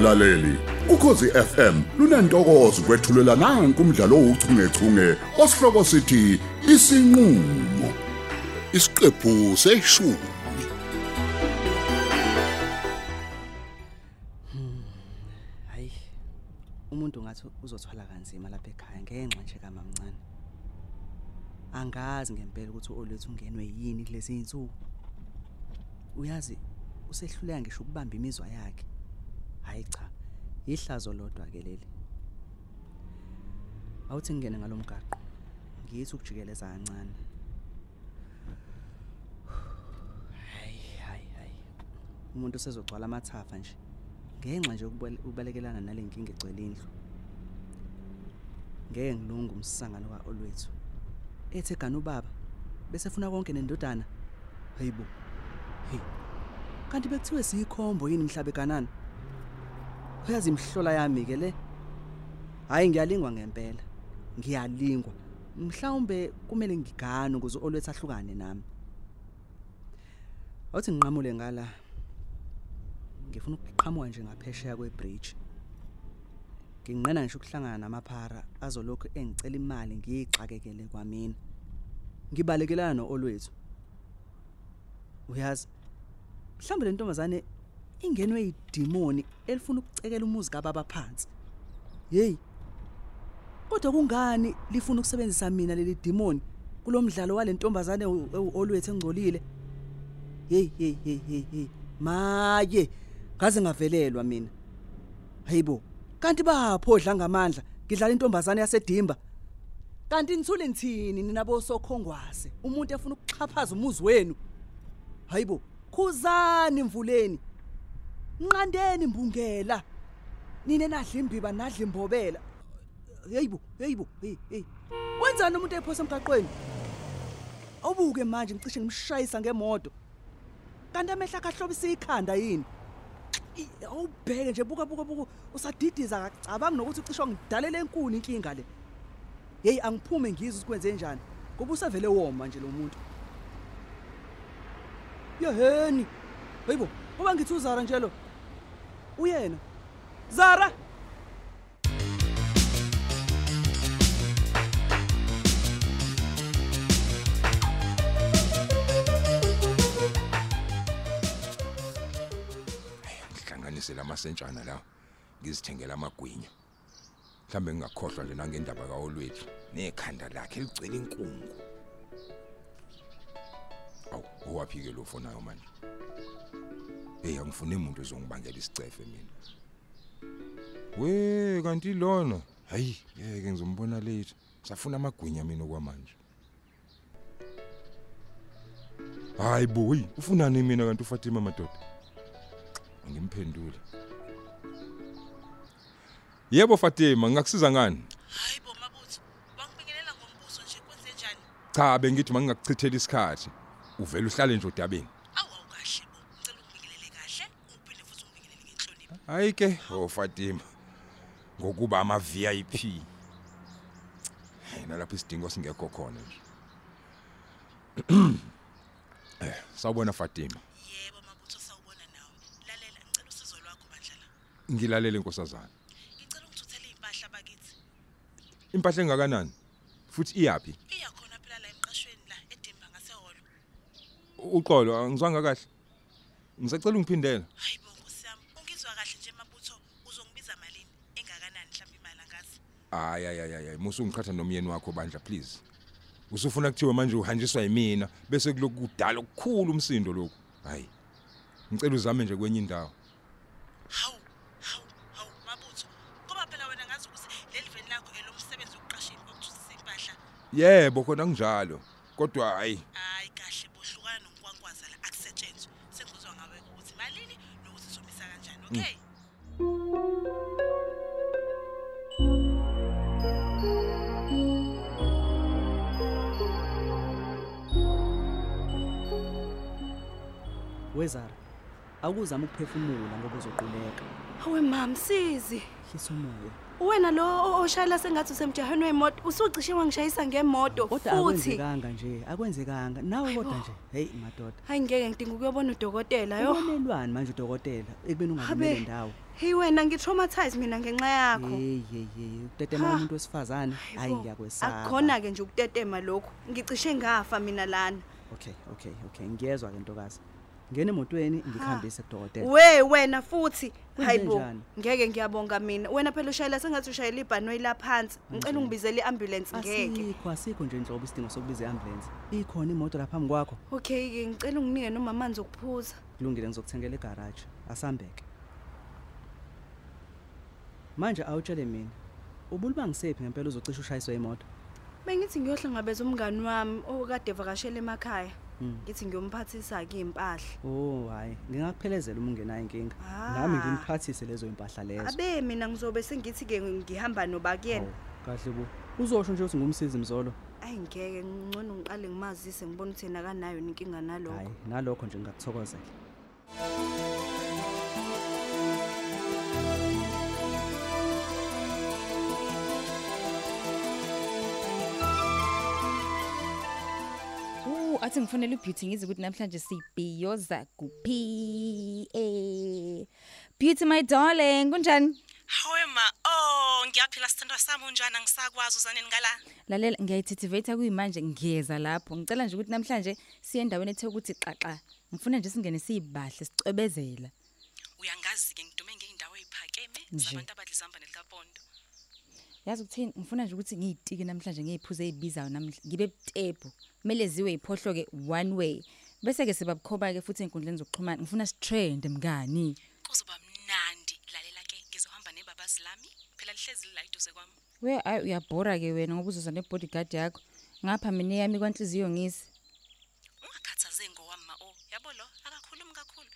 mlaleli. Ukhosi FM lunantokozo kwethulela nanku umdlalo ouchungechunge osihloko sithi isinqulo isiqephu seshumi. Hayi umuntu ngathi uzothwala kanzima lapha ekhaya ngenxa nje kamamncane. Angazi ngempela ukuthi olethu ungenwe yini kulezi insuku uyazi usehluleka ngisho ukubamba imizwa yakhe. Hayi cha ihlazo lodwa ke leli. Awuthi ngene ngalomgaqo ngithi ukujikeleza kancane. Hayi hayi hayi. Umuntu usezogcwala amathafa nje ngenxa nje ukubalekelana nale nkinga egcwele indlu. Ngeke ngilunga umsangano ka-olwethu. Ethe gana ubaba? Bese funa konke nendodana. Hayibo hey kanti bekuthiwe siyikhombo yini mhlabe kanana uyazi imhlola yami ke le? Hayi ngiyalingwa ngempela. Ngiyalingwa. Mhlawumbe kumele ngigane ukuze olwethu ahlukane nami. Awuthi ngiqhamule ngala ngifuna ukuqhamuka nje ngaphesheya kwebridge. Nginqena ngisho ukuhlangana namaphara azolokhu engicela imali ngiyixakekele kwamina. Ngibalekelana noolwethu uyazi mhlawumbe le ntombazane ingenwe yidimoni elifuna ukucekela umuzi kababa phansi. Hey kodwa kungani lifuna ukusebenzisa mina leli dimoni kulomdlalo wale ntombazane olwethu engcolile? Hey hey hey hey hey maye ngaze ngavelelwa mina. Hayibo kanti baphodla ngamandla ngidlala intombazane yasedimba. Kanti nithule nithini nina bosokhongwase umuntu efuna ukuxhaphaza umuzi wenu? Hayibo khuzani imvuleni nqandeni imbungela nine nadla imbiba nadla imbobela. Hayibo hayibo hey hey wenzani umuntu ephosa emgaqweni? Awubuke manje ngicishe ngimshayisa ngemoto. Kanti amehla akahlobisa ikhanda yini? Awubheke nje buka buka buka. Usadidiza akacabanga nokuthi ucishwa ngidalela enkulu inkinga le. Hey angiphume ngizwe sikwenze njani ngoba usavele woma nje lo muntu. Yeheni hayibo ngoba ngithi uzara nje lo. Uyena zara? Ngihlanganise lamasentshana la ngizithengela amagwinya. Mhlambe ngingakhohlwa nje nangendaba kaolwethu nekhanda lakhe ligcwele inkungu. Awu owaphike lo fonayo manje. Hey angifune umuntu ozongibangela isicefe mina. We kanti lona hayi ngeke ngizombona later safuna amagwinya mina okwamanje. Hayi boy ufunani mina kanti uFatima madoda? Ngimphendule. Yebo Fatima ngakusiza ngani? Hayi bo mabutho, wangibingelela ngombuso nje kwenze njani? cha bengithi mangingakuchithela isikhathi. Uvela uhlale nje odabeni Awu awukahle bo, ngicela ungibingelele kahle, uphinde futhi ungibingelele ngenhlonipho. Hayi ke. Oh Fatima ngokuba ama VIP hey nalapha isidingo singekho khona nje. Eh sawubona Fatima. Yebo mabutho sawubona nawe. Lalela ngicela usizo lwakho bandlala. ngilalela inkosazana Ngicela ungithuthele impahla bakithi. impahla engakanani? Futhi iyapi Iyakhona phela la emqashweni la edimba ngaseholo. uqolo angizwanga kahle. Ngisacela ungiphindela Hayi hayi hayi hayi musu ngichatha nomyeni wakho bandla please. Usufuna kuthiwa manje uhanjiswa yimina bese kuloku kudala okukhulu umsindo lokhu. Hayi ngicela uzame nje kwenye indawo. Hawu, hawu, hawu mabutho. Ngoba phela wena ngazi ukuthi leli veni lakho elomsebenzi wokuqasheni kokuthuthisa impahla. yebo khona kunjalo. Kodwa hayi. Hayi kahle bohlukana nokwankwaza la akusetshenzwe sengizwa ngawe ukuthi malini nokuthi somisa kanjani okay? Wezara akuzama ukuphefumula ngoba uzoquleka Hawe mam sizi. hlisa umoya wena lo o- oshayela sengathi usemjahweni wemoto usucishe wangishayisa ngemoto kodwa futhi. akwenzekanga nje akwenzekanga. Nawe kodwa nje hey madoda. Hayi ngeke ngidinga ukuyobona udokotela yo. Ubonelwani manje udokotela ekubeni ungalimele habe. ndawo. Hey wena ngitraumatized mina ngenxa yakho. Hey hey hey utetema Ha. umuntu wesifazane? Hayi Yebo, ngiyakwesaba. Akukhona-ke nje ukutetema lokhu. Ngicishe ngafa mina lana. Okay okay okay. Ngiyezwa ke ntokazi. Ngene emotweni ngikhambise kudokotela we wena futhi. Hayi bo Kwenzenjani? ngeke ngiyabonga mina. Wena phela ushayela sengathi ushayela ibhanoyi laphansi ngicela ungibizele i-ambulance ngeke. Asikho asikho nje inhlobo isidingo sokubiza i-ambulance. Ikhona imoto lapha phambi kwakho. Okay-ke ngicela unginike noma amanzi okuphuza. Kulungile ngizokuthengela egaraji. Asambeke. Manje awutshele mina. Ubulubangisephi ngempela uzocisha ushayiswe imoto? Bengithi ngiyohlangabeza umngani wami okade evakashela emakhaya. Mm. Ngithi ngiyomphathisa-ke iy'mpahla oh hayi. Ngingakuphelezela uma ungenayo inkinga. Ah. nami ngimphathise lezo impahla lezo. Abe mina ngizobe sengithi-ke ngihamba noba kuyena Hawu, kahle bo. Uzosho nje ukuthi ngumsizi mzolo? Ayi ngeke. Ngcono ngiqale ngimazise ngibona ukuthi yena kanayo inkinga nalokho. Hayi nalokho nje ngingakuthokozela. Athi ngifonela ubeauty ngize ukuthi namhlanje sibhiyoza kuphi eh beauty my darling kunjani? Hawe ma. Oh ngiyaphila sithandwa sami unjani? Angisakwazi uzaneni ngala? Lalela ngiyayithithivetha kuyimanje ngiyeza lapho. Ngicela nje ukuthi namhlanje siye endaweni ethe ukuthi xaxa. Ngifuna nje singene siyibahle sicwebezela. Uyangazi-ke ngidume ngey'ndawo ey'phakeme Nje. zabantu abadlizamba nelikapondo yazi ukuthini ngifuna nje ukuthi ngiyitiki namhlanje ngiyiphuze ezibizayo namhla ngibe butebu kumele ziwe iphohlo-ke one way. Bese-ke sibabukhoba-ke futhi ey'nkundleni zokuxhumana. Ngifuna sitrend mngani. Kuzoba mnandi. Lalela-ke ngizohamba nebabazi lami. Phela lihlezi lila eduze kwami. We ayi uyabhora-ke wena ngoba uzoza nebodyguard yakho. Ngapha mina eyami kwanhliziyo ngisi ungakhathazeki ngowami ma o yabo lo akakhulumi kakhulu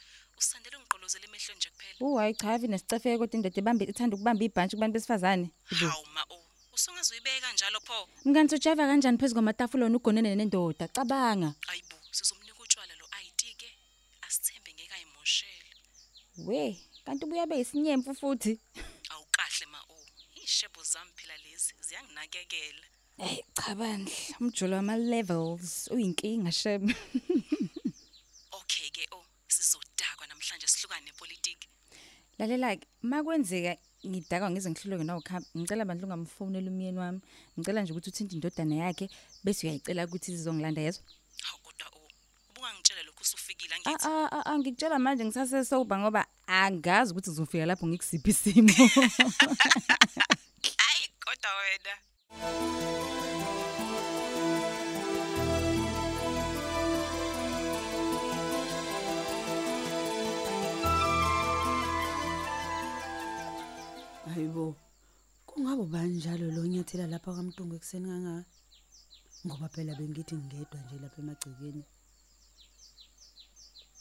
usithandele ungigqolozela emehlweni nje kuphela Uh hayi cha ave nesicefeke kodwa indoda ebambe ithanda ukubamba ibhantshi kubantu besifazane. Ibo. hawu ma o usungaze uyibeka njalo pho Mngani sojava kanjani phezulu kwamatafula wena ugonene nendoda cabanga. ayibo sizomnika utshwala lo it-ke asithembe ngeke ayimoshele We kanti ubuya beyisinyemfu futhi. awukahle ma o iy'shebo zami phela lezi ziyanginakekela Hey cha bandla umjolo wama levels uyinkinga shem. okay-ke o sizodakwa namhlanje sihlukane nepolitiki Lalela ke makwenzeka ngidakwa ngize ngihluleke nawukhamba ngicela bandla ungamfonela umyeni wami. Ngicela nje ukuthi uthinte indodana yakhe bese uyayicela ukuthi izongilanda yezwa. hawu kodwa o ubungangitshele lokhu usufikile Ah angithi ah ah, ah ngikutshela manje ngisase sober ngoba angazi ukuthi ngizofika lapho ngikusiphi isimo. hayi kodwa wena hayibo kungabe banjalo lo nyathela lapha kamntungu ekuseni kangaka? Ngoba phela bengithi ngedwa nje lapha emagcekeni.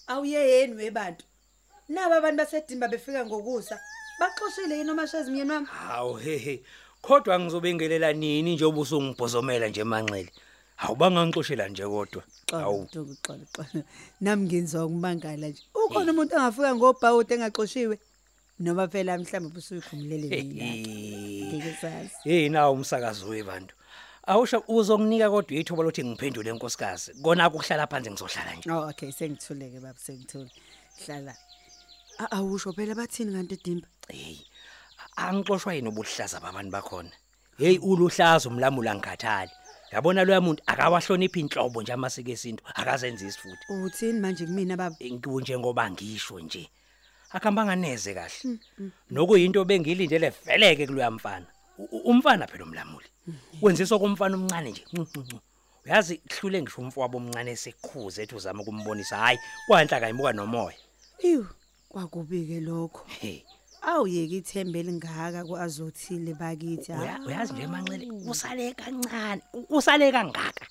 Awuyeyeni webantu. Nabo abantu basedimba befika ngokusa. Baxoshile yini omashezi myeni wami? Hawu hehe. Kodwa ngizobengelela nini njengoba usungibhozomela nje manxele. Hawu bangangixoshela nje kodwa. Xolo xolo xolo nami ngenzwa ukumangala nje. Ukhona umuntu angafika ngobhawude engaxoshiwe? Noma phela mhlawumbe usuyikhumulele mina Hey nawo umsakazo webantu. Awusho uzonginika kodwa ithuba lokuthi ngiphendule enkosikazi. Kona ukuhlala phansi ngizohlala nje. oh okay sengithuleke baba sengithule hlala awusho phela bathini kanti dimba Hey. Angixoshwa yini ubuhlaza babantu bakhona. Hey uluhlazo umlamula ngikhathali. Yabona lo muntu akawahloniphi inhlobo nje amasiko esintu akazenzi isifuthi. uthini manje kumina baba Inkiwe njengoba ngisho nje. Akambanga neze kahle. Nokuyinto bengilindele veleke kuloya mfana. Umfana phela umlamuli. Wenziswa komfana omncane nje. Uyazi kuhlule ngisho umfowabo omncane esekhuze ethi uzama ukumbonisa hayi kwanhla kayimuka nomoya. iwu kwakubike lokho Hey, awuyeki ithembe lingaka kwazothile bakithi uyazi nje manxele usale kancane. Usale kangaka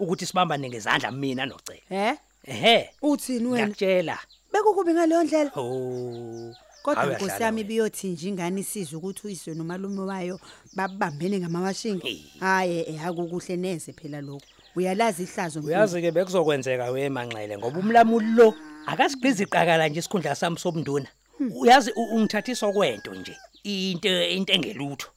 ukuthi sibambane ngezandla mina nocela. he Ehhe. uthini wena Ngiyakutshela. Bekukubi ngaleyo ndlela Oh. kodwa Awu, nkosi uyahlala yami wena. biyothi nje ingane isizwe ukuthi uyiswe nomalume wayo babambene ngamawashingi Hey. hayi eh, akukuhle neze phela lokho uyalazi ihlazo mfundisi. Uyazi ke bekuzokwenzeka wemanxele ngoba umlamuli lo akasigqizi iqakala nje isikhundla sami sobunduna. Uyazi u- ungithathisa kwento nje into into engelutho.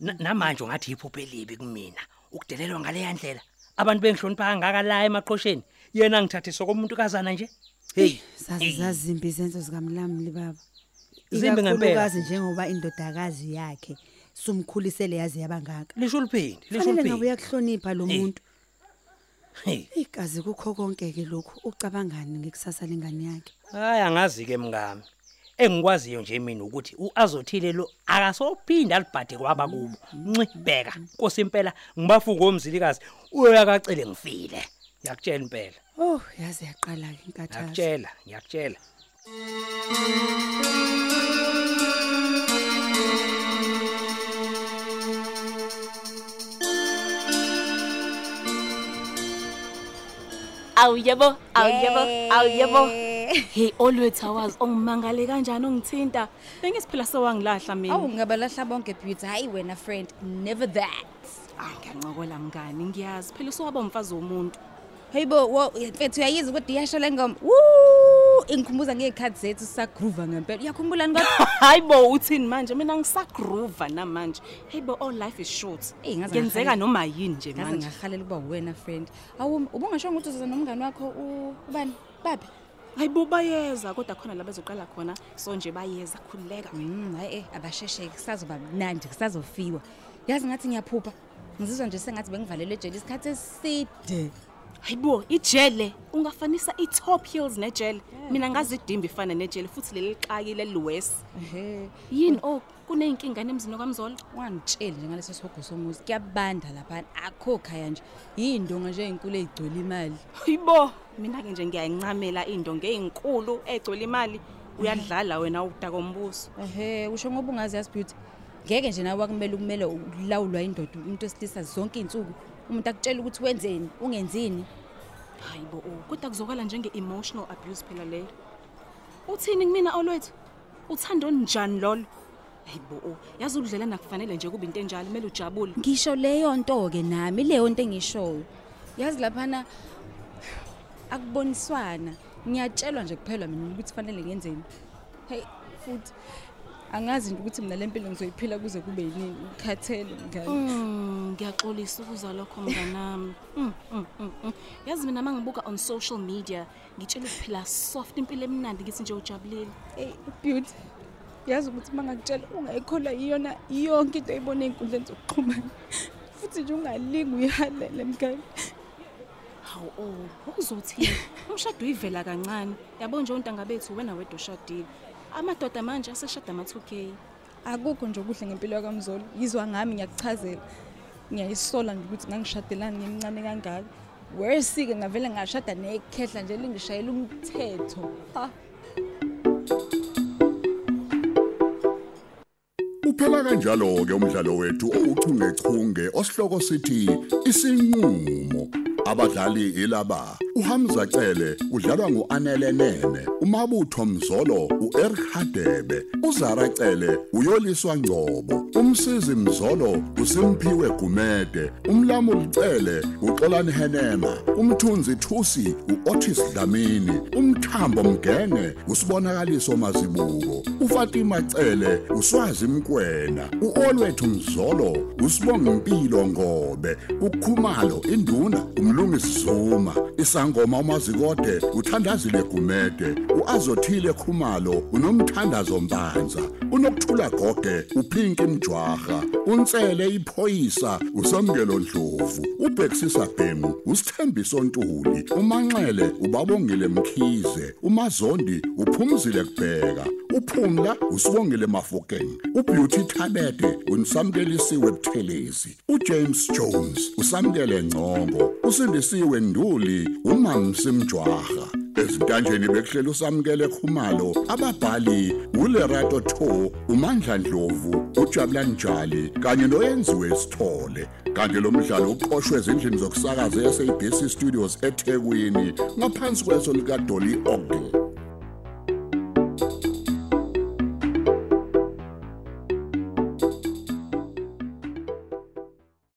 Na- namanje ungathi iphupho elibi kumina ukudelelwa ngale ndlela abantu bengihlonipha kangaka la emaqhosheni yena ngithathe sokomuntu kazana nje hey Sazi zazimbi izenzo zikaMlamli baba. Zimbi ngempela. Ikakhulukazi njengoba indodakazi yakhe sumkhulisele yazi yabangaka. lisho liphindi lisho Kufanele ngabe liphindi uyakuhlonipha lo Eh. muntu. hey Igazi kukho konke ke lokhu ucabangani ngekusasa lengane yakhe. hayi angazi ke mngami engikwaziyo nje mina ukuthi uazothile lo akasophinda alibhade kwaba kubo nci bheka Nkosi impela ngibafuko omzilikazi uyakacele ngifile ngiyakutshela impela. Oh, yazi yaqala ke inkathazo. ngiyakutshela ngiyakutshela. Awuyebo awuyebo awuyebo Yeah. hey olwethu awazi ongimangale kanjani ongithinta? Bengisiphila sewangilahla mina. Awu ngabalahla bonke beauty. Hayi wena friend never that. Ay, ngiyancokola mngani ngiyazi. Phela usowaba umfazi womuntu. Hayibo wo mfethu uyayiza ukuthi iyasho le ngoma. Woo ingikhumbuza ngezikhathi zethu sagroove ngempela. Uyakhumbula kodwa? hayibo uthini manje mina ngisagroova namanje hayibo all life is short Eyi, ngaze kenzeka ngahala- noma yini nje Ngaze manje ngahalela ukuba wena friend. Awu ubungasho ukuthi uzoza nomngane wakho u- ubani? Babe. hayibo bayeza kodwa khona la bezoqala khona so nje bayeza khululeka Mm hayi eh abasheshe kusazoba mnandi kusazofiwa. Yazi ngathi ngiyaphupha. Ngizizwa nje sengathi bengivalelwe ejele isikhathi eside. Hayibo ijele ungafanisa i-top heels nejele mina ngazi idimba ifana nejele futhi leli xaki leliwesi Ehe. yini oh kuney'nkingane emzini kamzolo Wangitshela nje ngaleso sihogo somuzi kuyabanda lapha akho khaya nje. Yindonga nje inkulu ezigcwele imali. hayibo mina-ke nje ngiyayincamela iy'ndonga ey'nkulu ey'gcwele imali uyadlala wena udaka ombuso Ehe, usho ngoba ungazi yazi beauty. Ngeke nje nawe akumele ukumele ulawulwa indoda umuntu esilisa zonke izinsuku. Umuntu akutshela ukuthi wenzeni, ungenzini. hayibo oh kodwa kuzokala njenge-emotional abuse phela leyo uthini kumina olwethu uthando njani lolo hayibo oh yazi ukudlelana kufanele nje kube into enjalo kumele ujabule Ngisho leyo nto ke nami leyo nto engishoyo. Yazi laphana akuboniswana. Ngiyatshelwa nje kuphela mina ukuthi fanele ngenzeni. Hey futhi angazi nje ukuthi mina lempilo ngizoyiphila kuze kube yini ukhathele ngani. Mm, ngiyaxolisa ukuza lokho mnganami Mm, mm, mm, mm. yazi mina mangibuka on social media ngitshela ukuphila soft impilo emnandi ngithi nje ujabulile Hey beauty. Yazi ukuthi mangakutshela ungayikholwa iyona yonke into oyibona einkundleni zokuxhumana. Futhi nje ungalingi uyihalele mngani. hawu oh ukuzothini umshado uyivela kancane yabo nje ontanga bethu wena wedwa oshadile amadoda manje aseshada ama-2k akukho nje okuhle ngempilo yakamzolo yizwa ngami ngiyakuchazela. Ngiyayisola nje ukuthi ngangishadelani ngimncane kangaka. Worse-ke ngavele ngashada nekhehla nje lingishayela umthetho. Ha. Uphela kanjalo ke umdlalo wethu ouchungechunge osihloko sithi isinqulo abadlali ilaba uHamza Cele udlalwa nguAnele Nene umabutho Mzolo uEric Hadebe uZara Cele uyoliswa Ngcobo umsizi Mzolo uSimphiwe Gumede umlamuli Cele uXolani Henema umthunzi Thusi uOtis Dlamini umthambo Mgenge usibonakaliso mazibuko uFatima Cele uswazi Mkwena uOlwethu Mzolo usibonga impilo ngobe ukhumalo induna umlungisi Zuma isangoma umazikode uthandazile Gumede uazothile Khumalo unomthandazo Mbanza unokuthula goge uphinki Mjwaha unsele iphoyisa usamkelo Ndlovu ubhexisa Bhemu usithembiso Ntuli umanxele ubabongile Mkhize umazondi uphumzile kubheka uphumla usibongile Mafokeng ubeauty Thabete unisamkelisiwe Buthelezi uJames Jones usamkele Ngcongo usindisiwe Nduli umamsi Mjwaha ezintanjeni bekuhlela usamkele khumalo ababhali ulerato tho umandla ndlovu ujabulani njali kanye noyenziwe sithole. Kanti lo mdlalo uqoqwwe ezindlini zokusakaza yaseBC Studios eThekwini ngaphansi kweso lika Dolly Ogle.